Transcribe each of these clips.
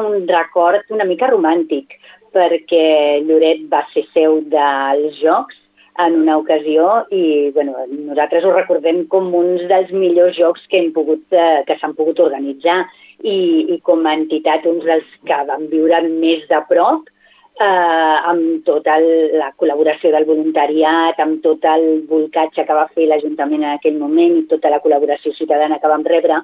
un record una mica romàntic, perquè Lloret va ser seu dels Jocs en una ocasió i bueno, nosaltres ho recordem com uns dels millors jocs que, hem pogut, eh, que s'han pogut organitzar i, i com a entitat uns dels que van viure més de prop eh, amb tota el, la col·laboració del voluntariat, amb tot el volcatge que va fer l'Ajuntament en aquell moment i tota la col·laboració ciutadana que vam rebre,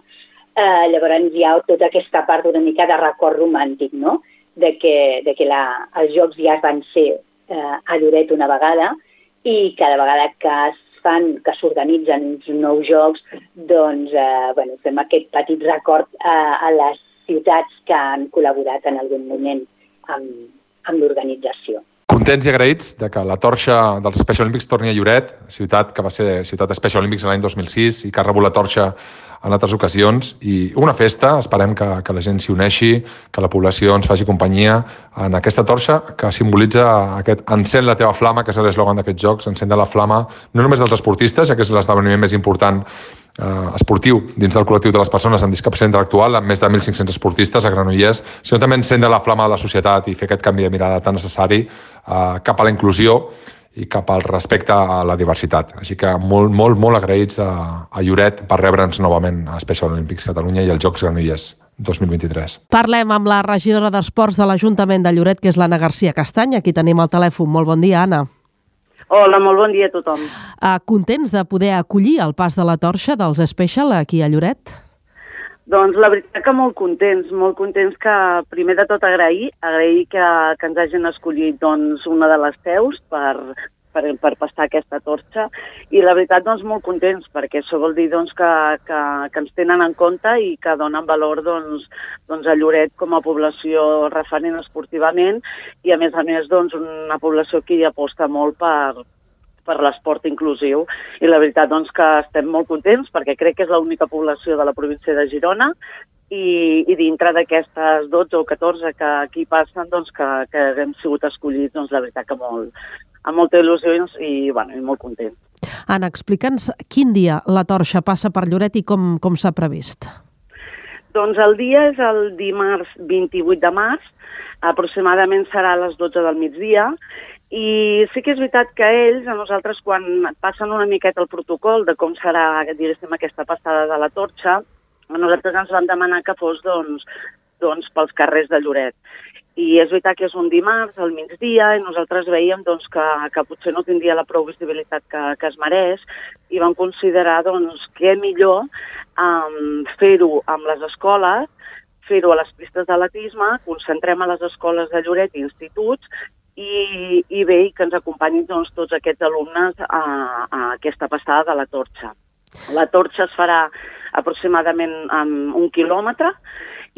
eh, llavors hi ha tota aquesta part una mica de record romàntic, no?, de que, de que la, els jocs ja van ser eh, a Lloret una vegada i cada vegada que es fan, que s'organitzen uns nous jocs, doncs eh, bueno, fem aquest petit record eh, a les ciutats que han col·laborat en algun moment amb, amb l'organització. Contents i agraïts de que la torxa dels Special Olympics torni a Lloret, ciutat que va ser ciutat Special Olympics l'any 2006 i que ha rebut la torxa en altres ocasions. I una festa, esperem que, que la gent s'hi uneixi, que la població ens faci companyia en aquesta torxa que simbolitza aquest encén la teva flama, que és l'eslògan d'aquests jocs, encén la flama no només dels esportistes, ja que és l'esdeveniment més important eh, esportiu dins del col·lectiu de les persones amb discapacitat intel·lectual, amb més de 1.500 esportistes a Granollers, sinó també encendre la flama de la societat i fer aquest canvi de mirada tan necessari eh, cap a la inclusió i cap al respecte a la diversitat. Així que molt, molt, molt agraïts a, a Lloret per rebre'ns novament a Special Olympics Catalunya i als Jocs Granollers 2023. Parlem amb la regidora d'Esports de l'Ajuntament de Lloret, que és l'Anna Garcia Castany. Aquí tenim el telèfon. Molt bon dia, Anna. Hola, molt bon dia a tothom. Uh, contents de poder acollir el pas de la torxa dels Special aquí a Lloret? Doncs la veritat que molt contents, molt contents que primer de tot agrair, agrair que, que ens hagin escollit doncs, una de les teus per, per, per passar aquesta torxa. I la veritat doncs molt contents perquè això vol dir doncs, que, que, que ens tenen en compte i que donen valor doncs, doncs, a Lloret com a població referent esportivament i a més a més doncs, una població que hi aposta molt per, per l'esport inclusiu i la veritat doncs, que estem molt contents perquè crec que és l'única població de la província de Girona i, i dintre d'aquestes 12 o 14 que aquí passen, doncs, que, que hem sigut escollits, doncs, la veritat que molt, amb molta il·lusió i, bueno, i molt content. Anna, explica'ns quin dia la torxa passa per Lloret i com, com s'ha previst. Doncs el dia és el dimarts 28 de març, aproximadament serà a les 12 del migdia, i sí que és veritat que ells, a nosaltres, quan passen una miqueta el protocol de com serà, diguéssim, aquesta passada de la torxa, a nosaltres ens van demanar que fos, doncs, doncs pels carrers de Lloret. I és veritat que és un dimarts, al migdia, i nosaltres veiem doncs, que, que potser no tindria la prou visibilitat que, que es mereix, i vam considerar doncs, que millor um, fer-ho amb les escoles, fer-ho a les pistes d'atletisme, concentrem a les escoles de Lloret i instituts, i, i bé, i que ens acompanyin doncs, tots aquests alumnes a, a aquesta passada de la torxa. La torxa es farà aproximadament amb un quilòmetre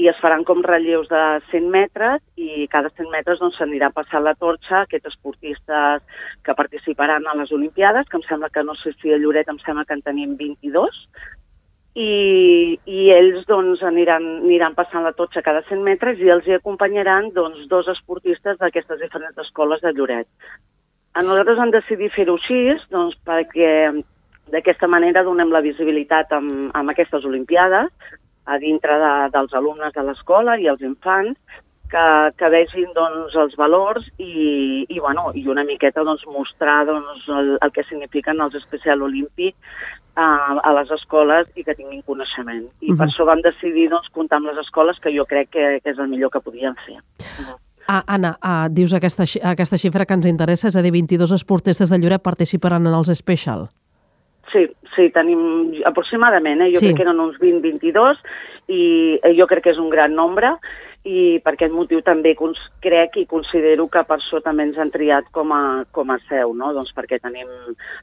i es faran com relleus de 100 metres i cada 100 metres doncs, s'anirà passant la torxa a aquests esportistes que participaran a les Olimpiades, que em sembla que no sé si a Lloret em sembla que en tenim 22, i, i ells doncs, aniran, aniran passant la totxa cada 100 metres i els hi acompanyaran doncs, dos esportistes d'aquestes diferents escoles de Lloret. A nosaltres hem decidit fer-ho així doncs, perquè d'aquesta manera donem la visibilitat amb, amb aquestes Olimpiades a dintre de, dels alumnes de l'escola i els infants que, que vegin doncs, els valors i, i, bueno, i una miqueta doncs, mostrar doncs, el, el que signifiquen els especial olímpics a, a les escoles i que tinguin coneixement. I uh -huh. per això vam decidir doncs, comptar amb les escoles, que jo crec que, que és el millor que podíem fer. Uh -huh. Ah, Anna, ah, dius aquesta, aquesta xifra que ens interessa, és a dir, 22 esportistes de Lloret participaran en els Special. Sí, sí, tenim aproximadament, eh? jo sí. crec que eren uns 20-22 i eh, jo crec que és un gran nombre i per aquest motiu també crec i considero que per això també ens han triat com a, com a seu, no? doncs perquè tenim,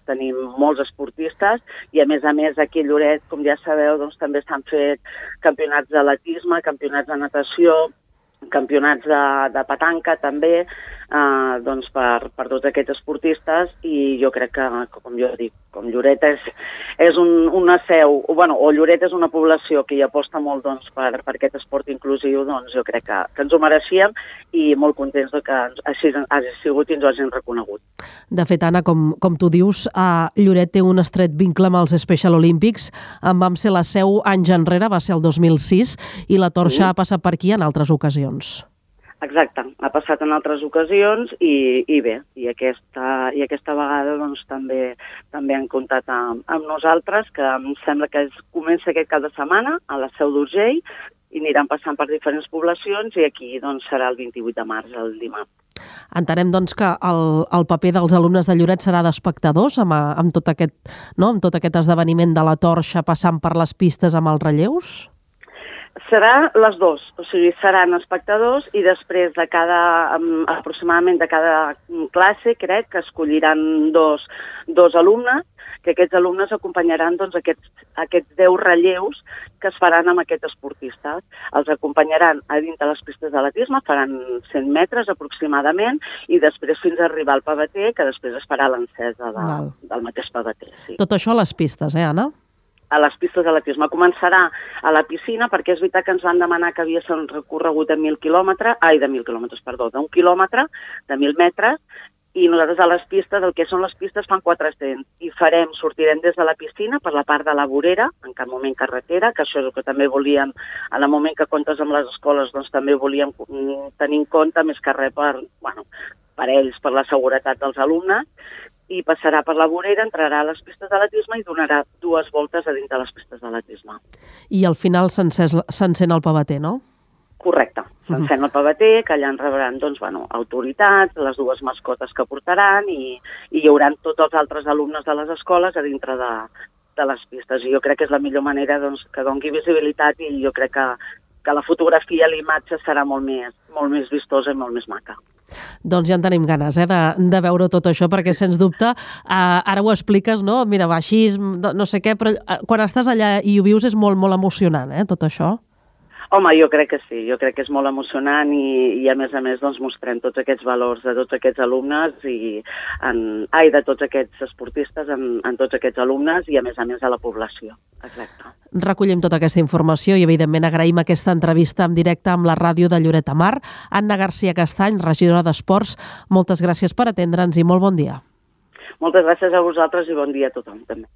tenim molts esportistes i a més a més aquí a Lloret, com ja sabeu, doncs també s'han fet campionats d'atletisme, campionats de natació, campionats de, de petanca també, eh, doncs per, per tots aquests esportistes i jo crec que, com jo dic, com Lloret és, és un, una seu, o, bueno, o Lloret és una població que hi aposta molt doncs, per, per aquest esport inclusiu, doncs jo crec que, que ens ho mereixíem i molt contents de que així hagi sigut i ens ho hagin reconegut. De fet, Anna, com, com tu dius, uh, Lloret té un estret vincle amb els Special Olympics. En vam ser la seu anys enrere, va ser el 2006, i la torxa sí. ha passat per aquí en altres ocasions. Exacte, ha passat en altres ocasions i, i bé, i aquesta, i aquesta vegada doncs, també també han comptat amb, amb nosaltres, que em sembla que es comença aquest cap de setmana a la Seu d'Urgell i aniran passant per diferents poblacions i aquí doncs, serà el 28 de març, el dimarts. Entenem doncs, que el, el paper dels alumnes de Lloret serà d'espectadors amb, amb, tot aquest, no? amb tot aquest esdeveniment de la torxa passant per les pistes amb els relleus? Serà les dues, o sigui, seran espectadors i després de cada, aproximadament de cada classe, crec que escolliran dos, dos alumnes, que aquests alumnes acompanyaran doncs, aquests, aquests 10 relleus que es faran amb aquests esportistes. Els acompanyaran a dins de les pistes d'atletisme, faran 100 metres aproximadament, i després fins a arribar al pavater, que després es farà l'encesa de, del mateix pavater. Sí. Tot això a les pistes, eh, Anna? A les pistes d'atletisme. Començarà a la piscina perquè és veritat que ens van demanar que havia un recorregut de 1.000 quilòmetres, ai, de 1.000 quilòmetres, perdó, d'un quilòmetre, de 1.000 metres, i nosaltres a les pistes, el que són les pistes, fan 400. I farem, sortirem des de la piscina per la part de la vorera, en cap moment carretera, que això és el que també volíem, en el moment que comptes amb les escoles, doncs també volíem tenir en compte més que res per, bueno, per ells, per la seguretat dels alumnes, i passarà per la vorera, entrarà a les pistes d'atletisme i donarà dues voltes a dins de les pistes d'atletisme. I al final s'encén el pavater, no? Correcte. S'encén el pavater, que allà en rebran doncs, bueno, autoritats, les dues mascotes que portaran i, i hi haurà tots els altres alumnes de les escoles a dintre de, de les pistes. I jo crec que és la millor manera doncs, que doni visibilitat i jo crec que, que la fotografia, l'imatge serà molt més, molt més vistosa i molt més maca. Doncs ja en tenim ganes eh, de, de veure tot això, perquè sens dubte, eh, ara ho expliques, no? Mira, va així, no sé què, però eh, quan estàs allà i ho vius és molt, molt emocionant, eh, tot això. Home, jo crec que sí, jo crec que és molt emocionant i, i a més a més doncs, mostrem tots aquests valors de tots aquests alumnes i en, ai, de tots aquests esportistes en, en tots aquests alumnes i a més a més a la població. Exacte. Recollim tota aquesta informació i evidentment agraïm aquesta entrevista en directe amb la ràdio de Lloret Mar. Anna Garcia Castany, regidora d'Esports, moltes gràcies per atendre'ns i molt bon dia. Moltes gràcies a vosaltres i bon dia a tothom també.